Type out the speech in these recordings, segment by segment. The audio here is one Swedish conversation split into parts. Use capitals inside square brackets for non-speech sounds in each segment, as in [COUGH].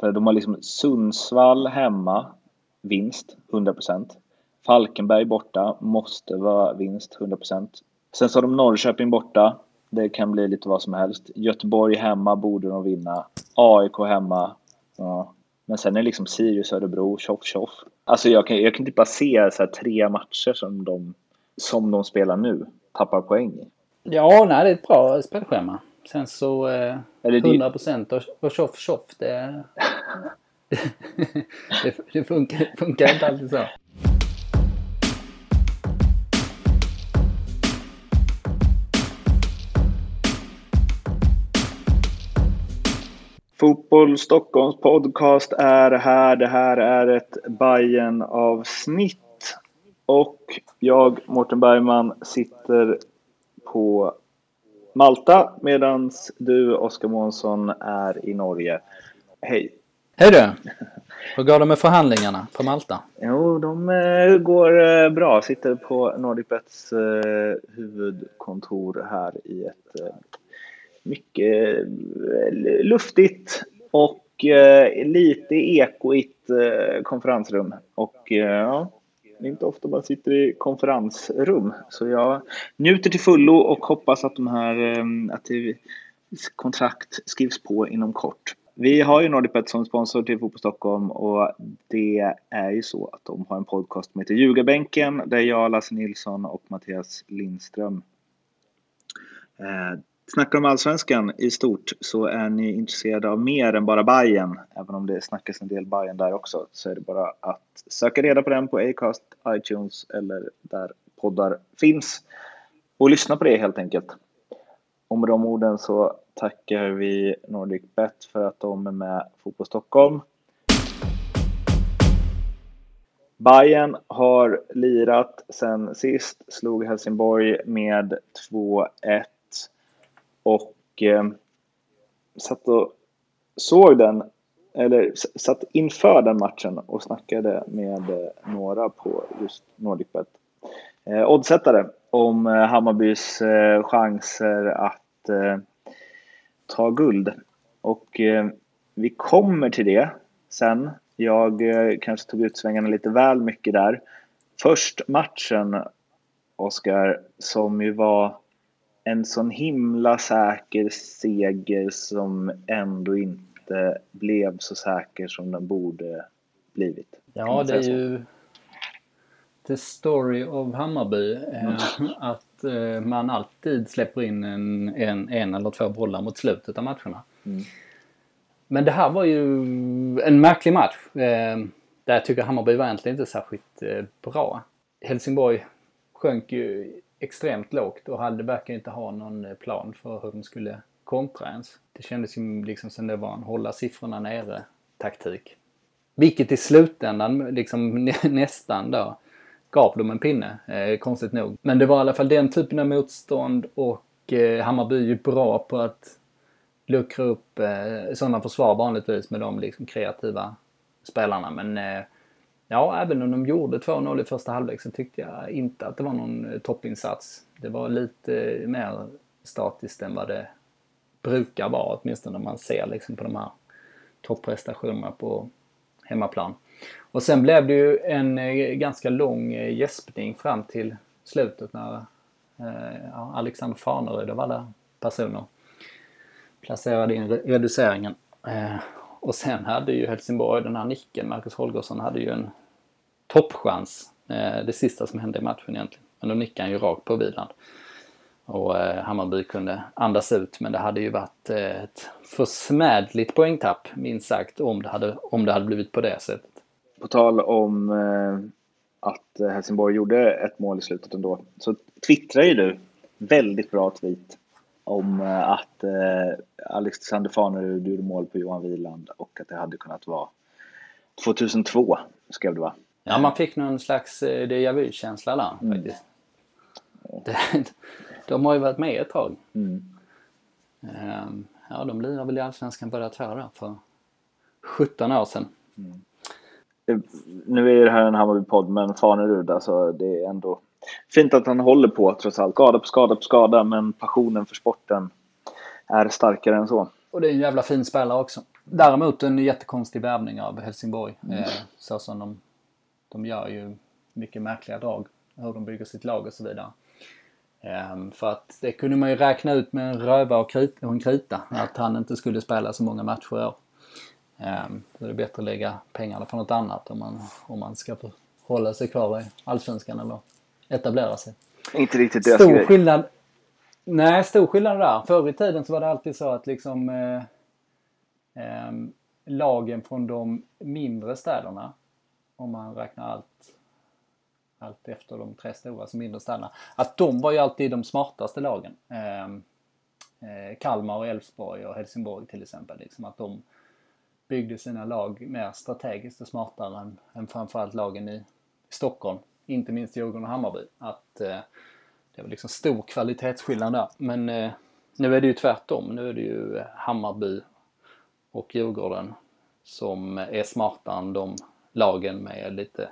För de har liksom Sundsvall hemma, vinst 100%. Falkenberg borta, måste vara vinst 100%. Sen så har de Norrköping borta, det kan bli lite vad som helst. Göteborg hemma borde de vinna. AIK hemma, ja. Men sen är det liksom Sirius, Örebro, tjoff tjoff. Alltså jag kan, jag kan typ bara se så tre matcher som de, som de spelar nu tappar poäng i. Ja, nej, det är ett bra spelschema. Sen så eh, 100 procent och, och tjoff tjoff det, [LAUGHS] det, det funkar, funkar inte alltid så. Fotboll Stockholms podcast är här. Det här är ett bayern avsnitt Och jag, Mårten Bergman, sitter på Malta medan du, Oskar Månsson, är i Norge. Hej! Hej du! Hur går det med förhandlingarna på Malta? Jo, de eh, går eh, bra. Sitter på NordicBets eh, huvudkontor här i ett mycket luftigt och lite ekoigt konferensrum. Och ja, det är inte ofta man sitter i konferensrum. Så jag njuter till fullo och hoppas att de här ehm, att det, kontrakt skrivs på inom kort. Vi har ju Nordipet som sponsor till Fotboll Stockholm och det är ju så att de har en podcast som heter Ljugarbänken där jag, Lasse Nilsson och Mattias Lindström eh, snackar om allsvenskan i stort så är ni intresserade av mer än bara Bayern även om det snackas en del Bayern där också så är det bara att söka reda på den på Acast, iTunes eller där poddar finns och lyssna på det helt enkelt. Och med de orden så tackar vi NordicBet för att de är med Fotboll Stockholm. Bayern har lirat sen sist, slog Helsingborg med 2-1 och eh, satt och såg den, eller satt inför den matchen och snackade med eh, några på just NordicBet. Eh, oddsättare om eh, Hammarbys eh, chanser att eh, ta guld. Och eh, vi kommer till det sen. Jag eh, kanske tog ut svängarna lite väl mycket där. Först matchen, Oskar, som ju var en sån himla säker seger som ändå inte blev så säker som den borde blivit. Ja, det är ju the story of Hammarby. Mm. Att eh, man alltid släpper in en, en, en eller två bollar mot slutet av matcherna. Mm. Men det här var ju en märklig match. Eh, där jag tycker Hammarby var egentligen inte särskilt eh, bra. Helsingborg sjönk ju extremt lågt och hade verkar inte ha någon eh, plan för hur de skulle kontra ens. Det kändes ju liksom som det var en hålla siffrorna nere taktik. Vilket i slutändan liksom [LAUGHS] nästan då gav dem en pinne, eh, konstigt nog. Men det var i alla fall den typen av motstånd och eh, Hammarby är ju bra på att luckra upp eh, sådana försvar vanligtvis med de liksom kreativa spelarna. Men eh, ja, även om de gjorde 2-0 i första halvlek så tyckte jag inte att det var någon eh, toppinsats. Det var lite eh, mer statiskt än vad det brukar vara, åtminstone när man ser liksom på de här topprestationerna på hemmaplan. Och sen blev det ju en eh, ganska lång gäspning fram till slutet när eh, ja, Alexander Farnerud av alla personer placerade in reduceringen. Och sen hade ju Helsingborg den här nicken, Marcus Holgersson hade ju en toppchans. Eh, det sista som hände i matchen egentligen. Men då nickade han ju rakt på Wieland. Och eh, Hammarby kunde andas ut men det hade ju varit eh, ett försmädligt poängtapp minst sagt om det hade, om det hade blivit på det sättet. På tal om att Helsingborg gjorde ett mål i slutet ändå, så twittrar ju du väldigt bra tweet om att Alexander Farnerud gjorde mål på Johan Wieland och att det hade kunnat vara 2002, skrev du va? Ja, man fick någon slags eh, déjà vu-känsla där mm. faktiskt. [LAUGHS] De har ju varit med ett tag. Mm. Um, ja, de lirade väl i Allsvenskan båda två då, för 17 år sedan. Mm nu är det här en Hammarby-podd, men Fanerud, alltså det är ändå fint att han håller på trots allt. Skada på skada på skada, men passionen för sporten är starkare än så. Och det är en jävla fin spelare också. Däremot en jättekonstig värvning av Helsingborg. Mm. Eh, så som de, de gör ju mycket märkliga drag. Hur de bygger sitt lag och så vidare. Um, för att det kunde man ju räkna ut med en röva och, krita, och en krita. Att han inte skulle spela så många matcher i år. Um, så det är bättre att lägga pengarna på något annat om man, om man ska hålla sig kvar i Allsvenskan eller etablera sig. Inte riktigt deras Stor skillnad. Nej, stor skillnad där. Förr i tiden så var det alltid så att liksom eh, eh, lagen från de mindre städerna, om man räknar allt, allt efter de tre stora som mindre stannar, att de var ju alltid de smartaste lagen. Ehm, eh Kalmar och Elfsborg och Helsingborg till exempel. Liksom att de byggde sina lag mer strategiskt och smartare än, än framförallt lagen i Stockholm. Inte minst Djurgården och Hammarby. Att eh, det var liksom stor kvalitetsskillnad där. Men eh, nu är det ju tvärtom. Nu är det ju Hammarby och Djurgården som är smartare än de lagen med lite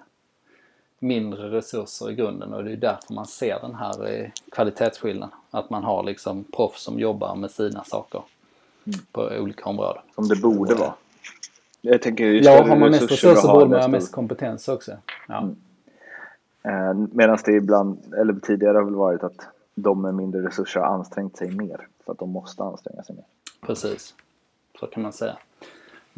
mindre resurser i grunden och det är därför man ser den här eh, kvalitetsskillnaden. Att man har liksom proffs som jobbar med sina saker mm. på olika områden. Som det borde vara. Jag tänker, ja, har man mest resurser borde man ha mest kompetens också. Ja. Mm. Eh, Medan det ibland, eller tidigare har väl varit att de med mindre resurser har ansträngt sig mer. För att de måste anstränga sig mer. Precis, så kan man säga.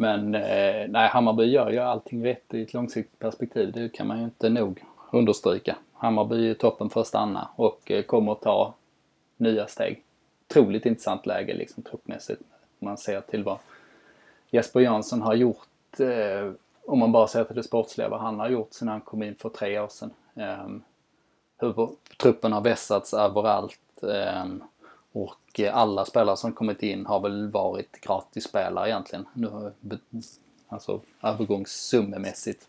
Men eh, nej, Hammarby gör ju allting rätt i ett långsiktigt perspektiv. Det kan man ju inte nog understryka. Hammarby är toppen för att stanna och eh, kommer att ta nya steg. Otroligt intressant läge liksom truppmässigt. Man ser till vad Jesper Jansson har gjort, eh, om man bara ser till det sportsliga, vad han har gjort sedan han kom in för tre år sedan. Eh, hur truppen har vässats överallt. Eh, och eh, alla spelare som kommit in har väl varit gratisspelare egentligen. Nu, alltså övergångssummemässigt.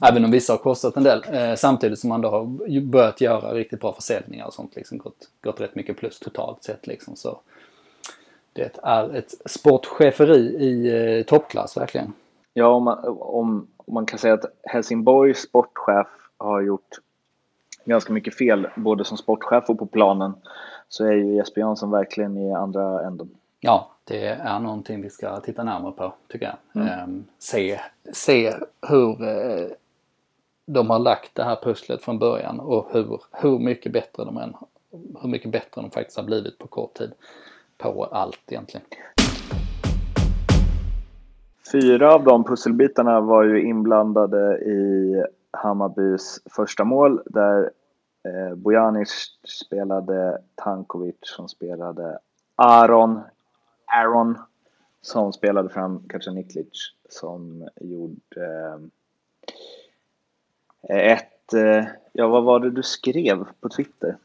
Även om vissa har kostat en del. Eh, samtidigt som man då har börjat göra riktigt bra försäljningar och sånt. Liksom gått, gått rätt mycket plus totalt sett liksom. Så det är ett sportcheferi i eh, toppklass verkligen. Ja, om man, om, om man kan säga att Helsingborgs sportchef har gjort ganska mycket fel både som sportchef och på planen så är ju Jesper Jansson verkligen i andra änden. Ja, det är någonting vi ska titta närmare på tycker jag. Mm. Ehm, se, se hur eh, de har lagt det här pusslet från början och hur, hur mycket bättre de än hur mycket bättre de faktiskt har blivit på kort tid på allt egentligen. Fyra av de pusselbitarna var ju inblandade i Hammarbys första mål där eh, Bojanic spelade Tankovic som spelade Aron, Aaron som spelade fram Kacaniklic som gjorde eh, ett, eh, ja vad var det du skrev på Twitter?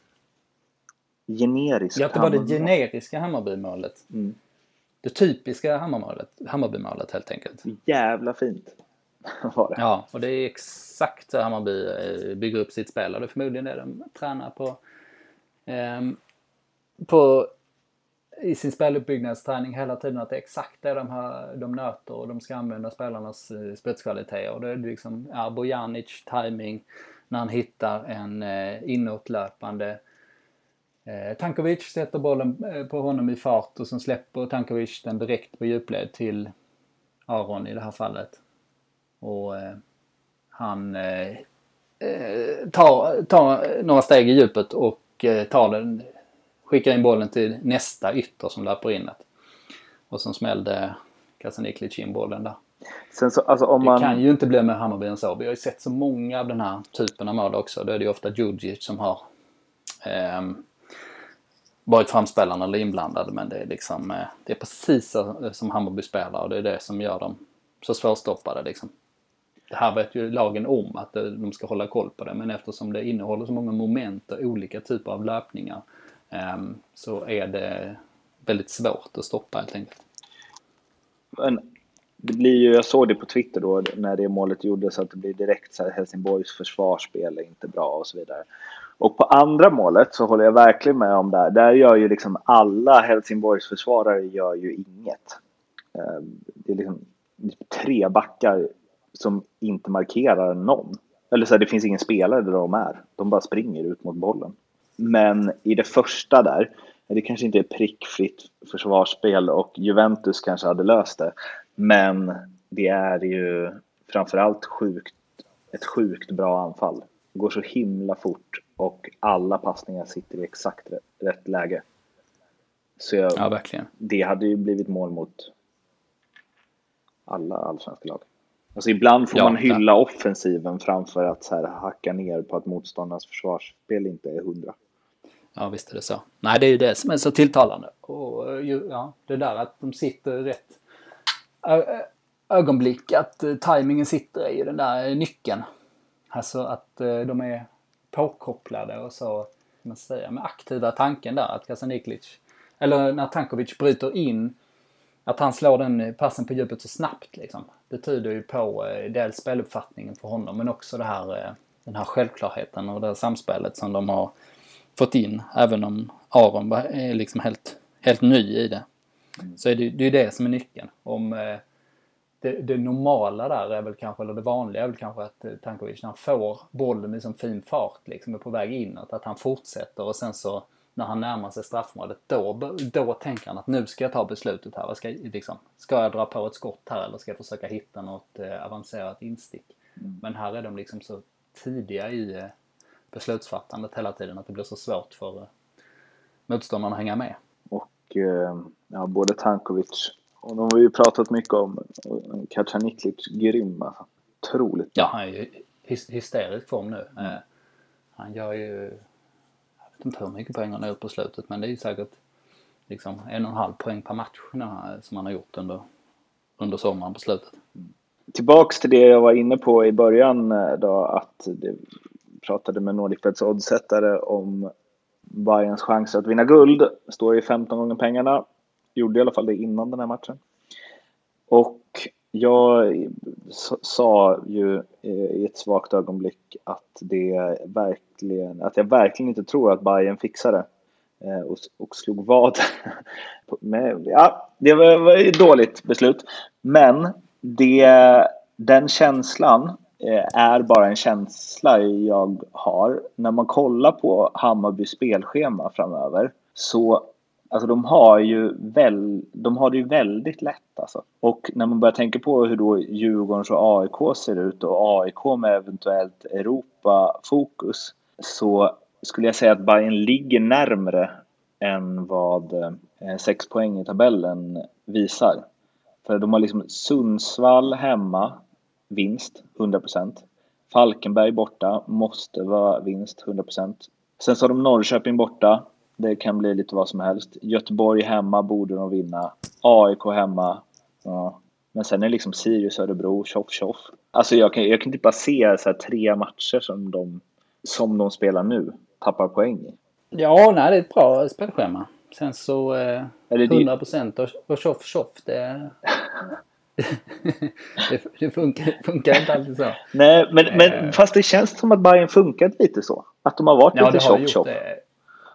generiskt Ja, det var det generiska Hammarbymålet. Mm. Det typiska Hammarmålet, Hammarbymålet helt enkelt. Jävla fint [LAUGHS] var det. Ja, och det är exakt så Hammarby eh, bygger upp sitt spel och det är förmodligen det de tränar på. Um, på i sin speluppbyggnadsträning hela tiden att det är exakt det de, här, de nöter och de ska använda spelarnas eh, spetskvaliteter. Och det är liksom ja, Bojanic timing när han hittar en eh, inåtlöpande Eh, Tankovic sätter bollen eh, på honom i fart och sen släpper Tankovic den direkt på djupled till Aron i det här fallet. Och eh, han eh, eh, tar, tar några steg i djupet och eh, tar den, skickar in bollen till nästa ytter som löper in det. Och sen smällde Kasaniklic in bollen där. Så, alltså man... Det kan ju inte bli med Hammarby än så. Vi har ju sett så många av den här typen av mål också. Då är det ju ofta Djurdjic som har um, varit framspelande eller inblandade men det är liksom eh, det är precis som Hammarby spelar och det är det som gör dem så svårstoppade liksom. Det här vet ju lagen om att de ska hålla koll på det men eftersom det innehåller så många moment och olika typer av löpningar ehm, så är det väldigt svårt att stoppa helt enkelt. Men det blir ju, jag såg det på Twitter då när det målet gjordes att det blir direkt så här Helsingborgs försvarsspel är inte bra och så vidare. Och på andra målet så håller jag verkligen med om det här. Där gör ju liksom alla Helsingborgs försvarare gör ju inget. Ehm, det är liksom tre backar som inte markerar någon. Eller så här, det finns ingen spelare där de är. De bara springer ut mot bollen. Men i det första där, det kanske inte är prickfritt försvarsspel och Juventus kanske hade löst det. Men det är ju framförallt sjukt, ett sjukt bra anfall. Det går så himla fort och alla passningar sitter i exakt rätt läge. Så jag, ja, verkligen. det hade ju blivit mål mot alla allsvenska lag. Alltså ibland får ja, man hylla ja. offensiven framför att så här hacka ner på att motståndarnas försvarsspel inte är hundra. Ja, visst är det så. Nej, det är ju det som är så tilltalande. Och ja, det där att de sitter rätt ögonblick, att uh, tajmingen sitter är ju den där nyckeln. Alltså att uh, de är påkopplade och så, man säga, med aktiva tanken där att Kasaniklic, eller när Tankovic bryter in, att han slår den passen på djupet så snabbt liksom. Det tyder ju på uh, dels speluppfattningen för honom men också det här, den här självklarheten och det här samspelet som de har fått in, även om Aron är liksom helt, helt ny i det. Mm. Så är det, det är det som är nyckeln. Om, eh, det, det, normala där är väl kanske, eller det vanliga är väl kanske att eh, Tankovic när han får bollen i sån fin fart, liksom är på väg inåt, att han fortsätter och sen så när han närmar sig straffområdet, då, då tänker han att nu ska jag ta beslutet här. Ska, liksom, ska jag dra på ett skott här eller ska jag försöka hitta något eh, avancerat instick? Mm. Men här är de liksom så tidiga i eh, beslutsfattandet hela tiden att det blir så svårt för eh, motståndarna att hänga med. Och eh, ja, både Tankovic och de har ju pratat mycket om Kacaniklic grym alltså. Otroligt. Ja, han är ju hysterisk form nu. Mm. Eh, han gör ju, inte hur mycket poäng han har gjort på slutet men det är ju säkert liksom en och en halv poäng per match som han har gjort under, under sommaren på slutet. Tillbaks till det jag var inne på i början eh, då att det pratade med Nordicbets oddsättare om Bayerns chanser att vinna guld. Står i 15 gånger pengarna. Gjorde i alla fall det innan den här matchen. Och jag sa ju eh, i ett svagt ögonblick att, det verkligen, att jag verkligen inte tror att Bayern fixar det. Eh, och, och slog vad. [LAUGHS] Men, ja, det var ett dåligt beslut. Men det, den känslan eh, är bara en känsla jag har. När man kollar på Hammarbys spelschema framöver så Alltså de har ju väl, de har det ju väldigt lätt alltså. Och när man börjar tänka på hur då Djurgårdens och AIK ser ut och AIK med eventuellt Europa-fokus så skulle jag säga att Bayern ligger närmre än vad eh, sex poäng i tabellen visar. För de har liksom Sundsvall hemma, vinst 100%. Falkenberg borta, måste vara vinst 100%. Sen så har de Norrköping borta. Det kan bli lite vad som helst. Göteborg hemma borde de vinna. AIK hemma. Ja. Men sen är det liksom Sirius, Örebro, tjoff tjoff. Alltså jag kan, jag kan inte bara se så tre matcher som de, som de spelar nu tappar poäng i. Ja, nej, det är ett bra spelschema. Sen så eh, 100% och, och tjoff tjoff. Det, [LAUGHS] det, det funkar, funkar, inte alltid så. Nej, men, men uh, fast det känns som att Bayern funkat lite så. Att de har varit ja, lite tjock tjock.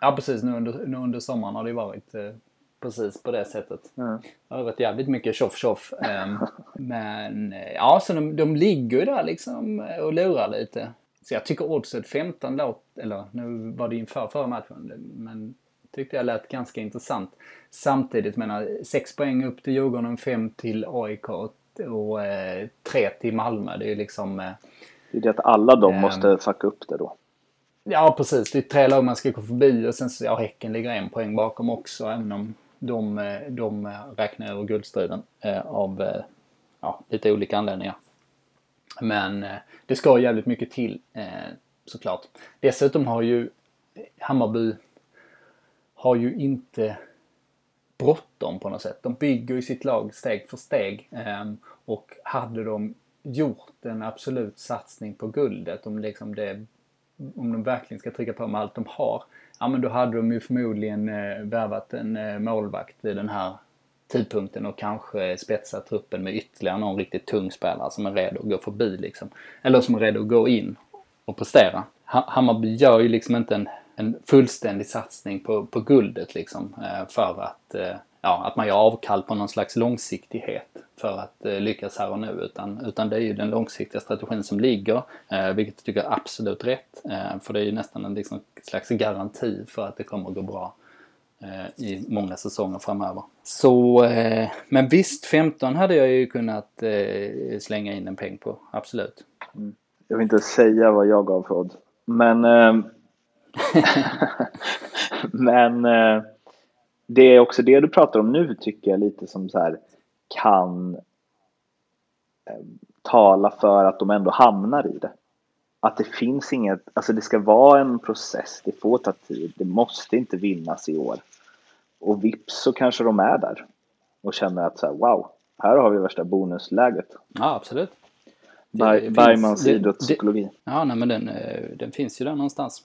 Ja, precis. Nu under, nu under sommaren har det varit eh, precis på det sättet. Mm. Det har varit jävligt mycket tjoff tjoff. Eh, [LAUGHS] men eh, ja, så de, de ligger ju där liksom och lurar lite. Så jag tycker oddset 15 låt, eller nu var det inför förra matchen, men tyckte jag lät ganska intressant. Samtidigt menar 6 poäng upp till Djurgården, 5 till AIK och 3 eh, till Malmö. Det är ju liksom... Eh, det är det att alla de eh, måste fucka upp det då. Ja precis, det är tre lag man ska gå förbi och sen så, ja Häcken ligger en poäng bakom också även om de, eh, de räknar över guldstriden eh, av eh, ja, lite olika anledningar. Men eh, det ska jävligt mycket till eh, såklart. Dessutom har ju Hammarby har ju inte bråttom på något sätt. De bygger ju sitt lag steg för steg. Och hade de gjort en absolut satsning på guldet, om, liksom det, om de verkligen ska trycka på med allt de har, ja men då hade de ju förmodligen eh, värvat en eh, målvakt vid den här tidpunkten och kanske spetsat truppen med ytterligare någon riktigt tung spelare som är redo att gå förbi liksom. Eller som är redo att gå in och prestera. Hammarby gör ju liksom inte en en fullständig satsning på, på guldet liksom. Eh, för att, eh, ja, att man gör avkall på någon slags långsiktighet för att eh, lyckas här och nu. Utan, utan det är ju den långsiktiga strategin som ligger, vilket jag tycker är absolut rätt. För det är ju nästan en liksom, slags garanti för att det kommer att gå bra eh, i många säsonger framöver. Så, eh, men visst 15 hade jag ju kunnat eh, slänga in en peng på, absolut. Mm. Jag vill inte säga vad jag gav för odds. Men, eh, [LAUGHS] [LAUGHS] men eh, det är också det du pratar om nu tycker jag lite som så här kan eh, tala för att de ändå hamnar i det. Att det finns inget, alltså det ska vara en process, det får ta tid, det måste inte vinnas i år. Och vips så kanske de är där och känner att så här, wow, här har vi värsta bonusläget. Ja, absolut. Bergmans idrottspsykologi. Ja, nej men den, eh, den finns ju där någonstans.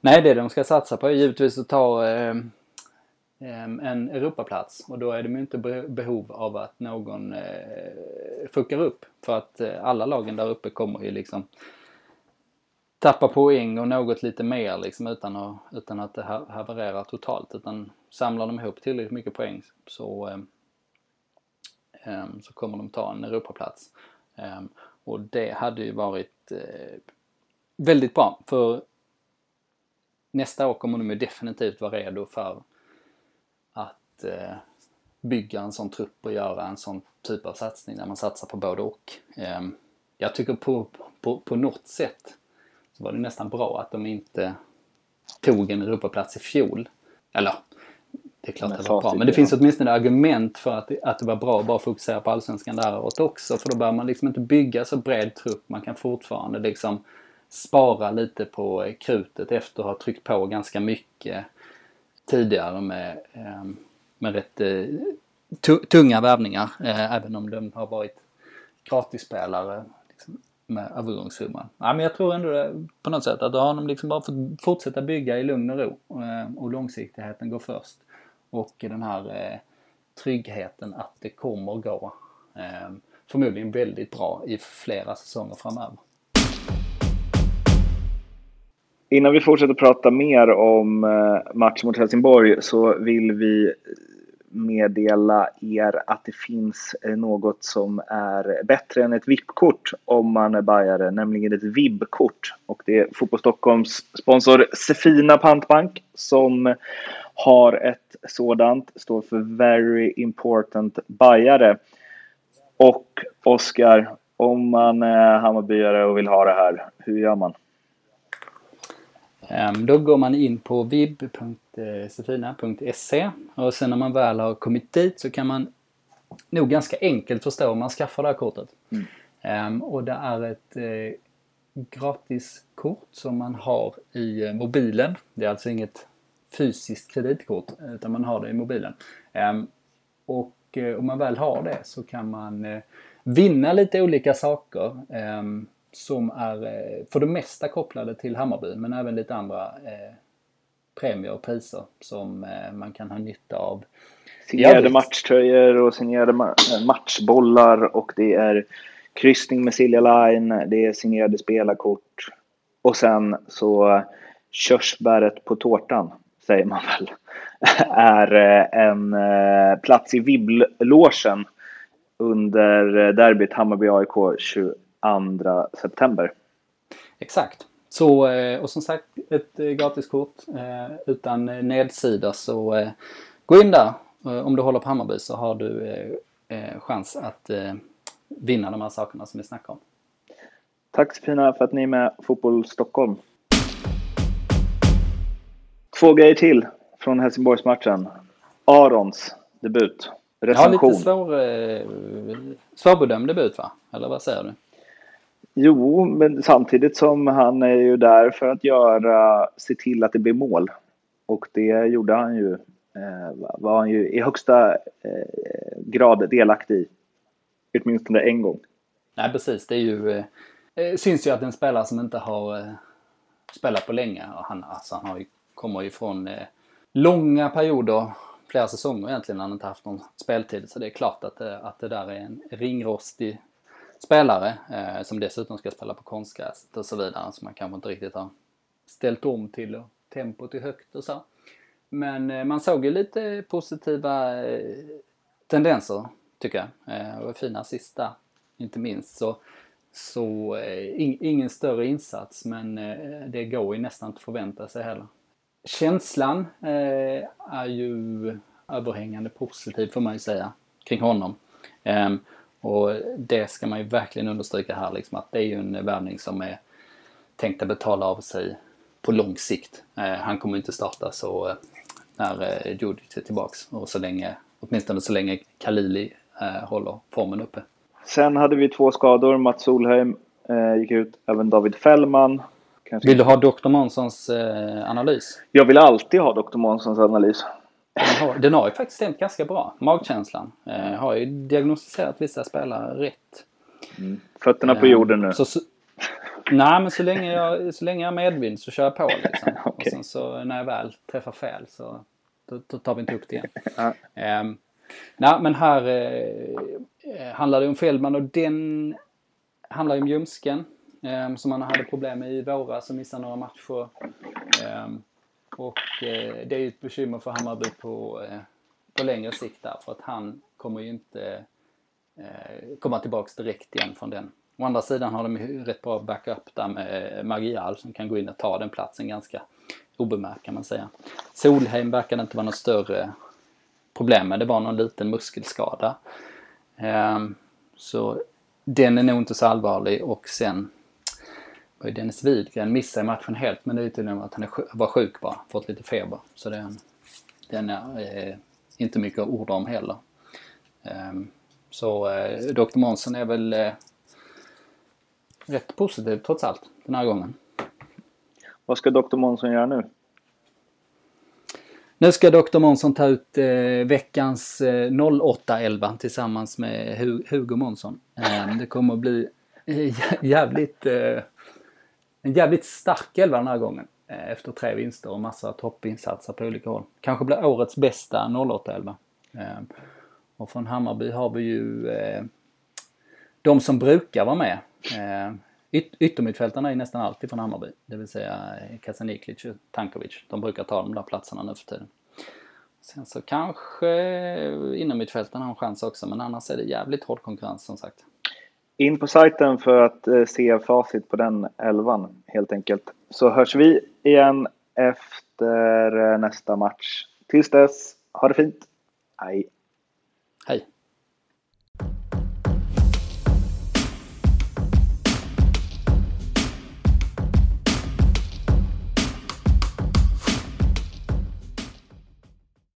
Nej, det de ska satsa på är givetvis att ta eh, Ehm, en Europaplats och då är det ju inte behov av att någon eh, fuckar upp. För att eh, alla lagen där uppe kommer ju liksom tappa poäng och något lite mer liksom utan att, utan att det havererar totalt. Utan samlar de ihop tillräckligt mycket poäng så, eh, så kommer de ta en Europaplats. Ehm, och det hade ju varit eh, väldigt bra för nästa år kommer de ju definitivt vara redo för eh, bygga en sån trupp och göra en sån typ av satsning där man satsar på både och. Eh, jag tycker på, på, på något sätt så var det nästan bra att de inte tog en Europaplats i fjol. Eller, det är klart att det var bra. Men det finns åtminstone argument för att, att det var bra att bara fokusera på Allsvenskan där året också. För då behöver man liksom inte bygga så bred trupp. Man kan fortfarande liksom spara lite på krutet efter att ha tryckt på ganska mycket tidigare med, ehm, med rätt eh, tunga värvningar. Eh, även om de har varit gratisspelare liksom, med övergångssumman. Ja, men jag tror ändå det, på något sätt att då har de liksom bara fått fortsätta bygga i lugn och ro. Eh, och långsiktigheten går först. Och den här eh, tryggheten att det kommer gå eh, förmodligen väldigt bra i flera säsonger framöver. Innan vi fortsätter prata mer om eh, matchen mot Helsingborg så vill vi meddela er att det finns eh, något som är bättre än ett VIP-kort om man är bajare, nämligen ett VIB-kort. Och det är Fotboll Stockholms sponsor Sefina Pantbank som har ett sådant, står för Very Important Bajare. Och Oskar, om man är Hammarbyare och vill ha det här, hur gör man? Ehm, då går man in på vib.sefina.se och sen när man väl har kommit dit så kan man nog ganska enkelt förstå hur man skaffar det här kortet. Mm. Ehm, och det är ett eh, gratiskort som man har i eh, mobilen. Det är alltså inget fysiskt kreditkort utan man har det i mobilen. Ehm, och eh, om man väl har det så kan man vinna lite olika saker som är eh, för det mesta kopplade till Hammarby men även lite andra eh, premier och priser som eh, man kan ha nytta av. Signerade matchtröjor och signerade matchbollar och det är kryssning med Silja Line, det är signerade spelarkort och sen så körsbäret på tårtan, säger man väl, [LAUGHS] är en plats i vibblåsen under derbyt Hammarby-AIK 2 september. Exakt. Så, eh, och som sagt ett eh, gratiskort eh, utan nedsida så gå in där. Om du håller på Hammarby så har du chans att vinna de här sakerna som vi snackar om. Tack så fina för att ni är med Fotboll Stockholm. Två grejer till från Helsingborgsmatchen. Arons debut. Recension. Ja, lite svår, svårbedömd debut va? Eller vad säger du? Jo, men samtidigt som han är ju där för att göra, se till att det blir mål. Och det gjorde han ju, eh, var han ju i högsta eh, grad delaktig i. Åtminstone en gång. Nej, precis. Det är ju, eh, eh syns ju att en spelare som inte har eh, spelat på länge, och han, alltså, han har ju, kommer ju från eh, långa perioder, flera säsonger egentligen, när han inte haft någon speltid. Så det är klart att, eh, att det där är en ringrostig spelare eh, som dessutom ska spela på konstgräset och så vidare. som man kanske inte riktigt har ställt om till och tempot är högt och så. Men eh, man såg ju lite positiva eh, tendenser tycker jag. Eh, och fina sista inte minst. Så, så eh, in, ingen större insats men eh, det går ju nästan inte att förvänta sig heller. känslan eh, är ju överhängande positiv får man ju säga kring honom. Ehm, och det ska man ju verkligen understryka här liksom att det är ju en värvning som är tänkt att betala av sig på lång sikt. Eh, han kommer inte starta så eh, när eh, Djurdjic är tillbaks och så länge, åtminstone så länge Kalili eh, håller formen uppe. Sen hade vi två skador. Mats Solheim eh, gick ut, även David Fällman. Kanske vill du ha Dr. Månssons eh, analys? Jag vill alltid ha Dr. Månssons analys. Den har, den har ju faktiskt stämt ganska bra. Magkänslan. Eh, har ju diagnostiserat vissa spelare rätt. Mm. Fötterna på jorden nu. Så, så, nej, men så länge, jag, så länge jag är medvind så kör jag på liksom. [LAUGHS] okay. Och sen så när jag väl träffar fel så då, då tar vi inte upp det igen. [LAUGHS] eh, nej, men här eh, handlar det om Feldman och den handlar ju om ljumsken. Eh, som han hade problem med i våras och missade några matcher. Och eh, det är ju ett bekymmer för Hammarby på, eh, på längre sikt där för att han kommer ju inte eh, komma tillbaks direkt igen från den. Å andra sidan har de ju rätt bra backup där med eh, Magial som kan gå in och ta den platsen ganska obemärkt kan man säga. Solheim verkar inte vara något större problem med. Det var någon liten muskelskada. Ehm, så den är nog inte så allvarlig och sen var ju Dennis Widgren missade matchen helt men det är tydligen att han var sjuk bara, fått lite feber. Så den, den är eh, inte mycket att orda om heller. Um, så eh, Dr. Månsson är väl eh, rätt positiv trots allt den här gången. Vad ska Dr. Månsson göra nu? Nu ska Dr. Månsson ta ut eh, veckans eh, 08-11 tillsammans med Hugo Månsson. Eh, det kommer att bli jävligt en jävligt stark elva den här gången. Eh, efter tre vinster och massa toppinsatser på olika håll. Kanske blir årets bästa 08-elva. Eh, och från Hammarby har vi ju eh, de som brukar vara med. Yt yttermittfältarna är nästan alltid från Hammarby. Det vill säga Kasaniklic och Tankovic. De brukar ta de där platserna nu för tiden. Sen så kanske innermittfältarna har en chans också men annars är det jävligt hård konkurrens som sagt. In på sajten för att eh, se facit på den elvan helt enkelt. Så hörs vi igen efter eh, nästa match. Tills dess, ha det fint. Hej. Hej.